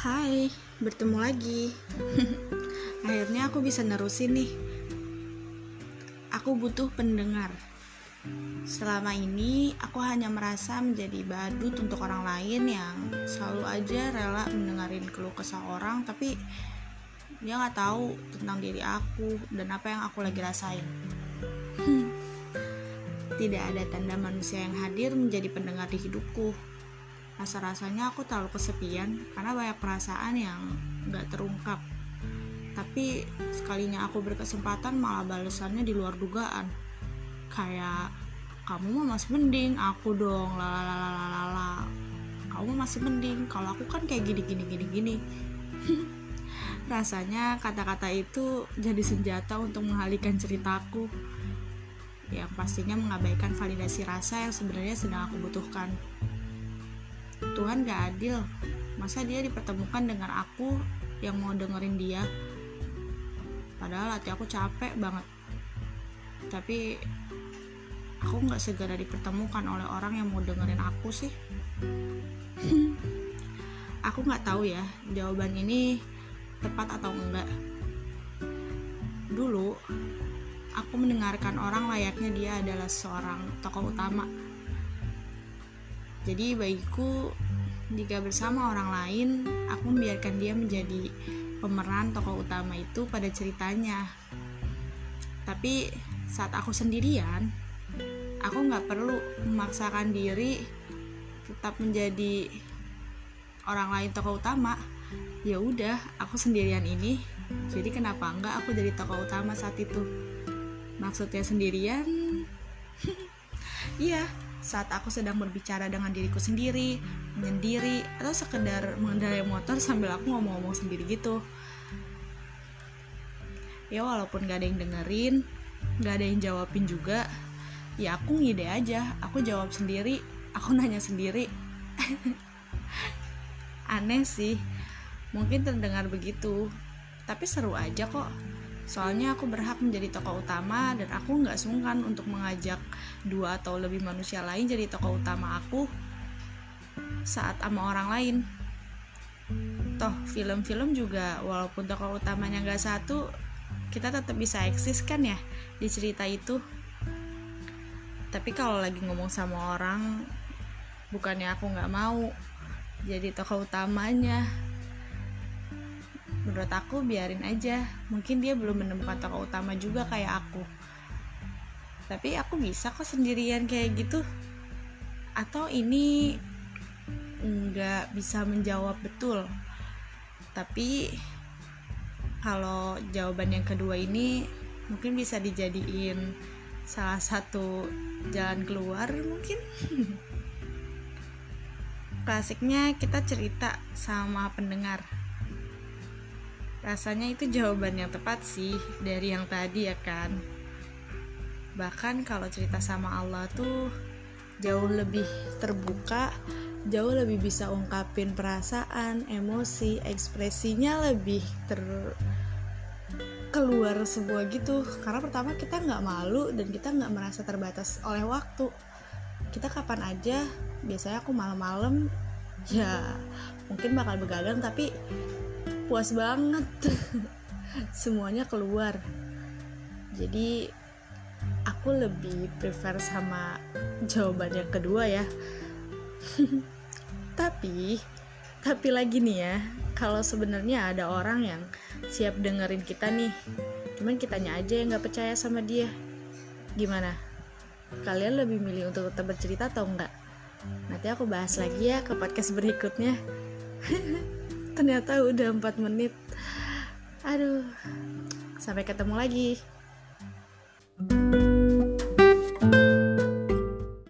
Hai, bertemu lagi. Akhirnya aku bisa nerusin nih. Aku butuh pendengar. Selama ini aku hanya merasa menjadi badut untuk orang lain yang selalu aja rela mendengarin keluh kesah orang tapi dia nggak tahu tentang diri aku dan apa yang aku lagi rasain. Tidak ada tanda manusia yang hadir menjadi pendengar di hidupku Rasa-rasanya aku terlalu kesepian karena banyak perasaan yang nggak terungkap. Tapi sekalinya aku berkesempatan malah balasannya di luar dugaan. Kayak kamu mah masih mending, aku dong lalalalala. Kamu masih mending, kalau aku kan kayak gini gini gini gini. Rasanya kata-kata itu jadi senjata untuk mengalihkan ceritaku yang pastinya mengabaikan validasi rasa yang sebenarnya sedang aku butuhkan. Tuhan gak adil, masa dia dipertemukan dengan aku yang mau dengerin dia? Padahal hati aku capek banget. Tapi aku gak segera dipertemukan oleh orang yang mau dengerin aku sih. aku gak tahu ya jawaban ini tepat atau enggak. Dulu aku mendengarkan orang layaknya dia adalah seorang tokoh utama. Jadi bagiku, jika bersama orang lain, aku membiarkan dia menjadi pemeran tokoh utama itu pada ceritanya. Tapi saat aku sendirian, aku nggak perlu memaksakan diri tetap menjadi orang lain tokoh utama. Ya udah, aku sendirian ini. Jadi kenapa enggak aku jadi tokoh utama saat itu? maksudnya sendirian iya saat aku sedang berbicara dengan diriku sendiri menyendiri atau sekedar mengendarai motor sambil aku ngomong-ngomong sendiri gitu. Ya walaupun gak ada yang dengerin gak ada yang jawabin juga ya aku ngide aja. Aku jawab sendiri aku nanya sendiri. Aneh sih. Mungkin terdengar begitu tapi seru aja kok Soalnya aku berhak menjadi tokoh utama dan aku nggak sungkan untuk mengajak dua atau lebih manusia lain jadi tokoh utama aku saat sama orang lain. Toh film-film juga walaupun tokoh utamanya nggak satu, kita tetap bisa eksis kan ya di cerita itu. Tapi kalau lagi ngomong sama orang, bukannya aku nggak mau jadi tokoh utamanya, menurut aku biarin aja. Mungkin dia belum menemukan tokoh utama juga kayak aku. Tapi aku bisa kok sendirian kayak gitu. Atau ini nggak bisa menjawab betul. Tapi kalau jawaban yang kedua ini mungkin bisa dijadiin salah satu jalan keluar mungkin. Klasiknya kita cerita sama pendengar Rasanya itu jawaban yang tepat sih dari yang tadi ya kan. Bahkan kalau cerita sama Allah tuh jauh lebih terbuka, jauh lebih bisa ungkapin perasaan, emosi, ekspresinya lebih ter keluar sebuah gitu karena pertama kita nggak malu dan kita nggak merasa terbatas oleh waktu kita kapan aja biasanya aku malam-malam ya mungkin bakal begadang tapi puas banget. Semuanya keluar. Jadi aku lebih prefer sama jawaban yang kedua ya. Tapi tapi lagi nih ya kalau sebenarnya ada orang yang siap dengerin kita nih cuman kitanya aja yang nggak percaya sama dia gimana? Kalian lebih milih untuk tetap bercerita atau enggak nanti aku bahas lagi ya ke podcast berikutnya ternyata udah 4 menit. Aduh sampai ketemu lagi. thank you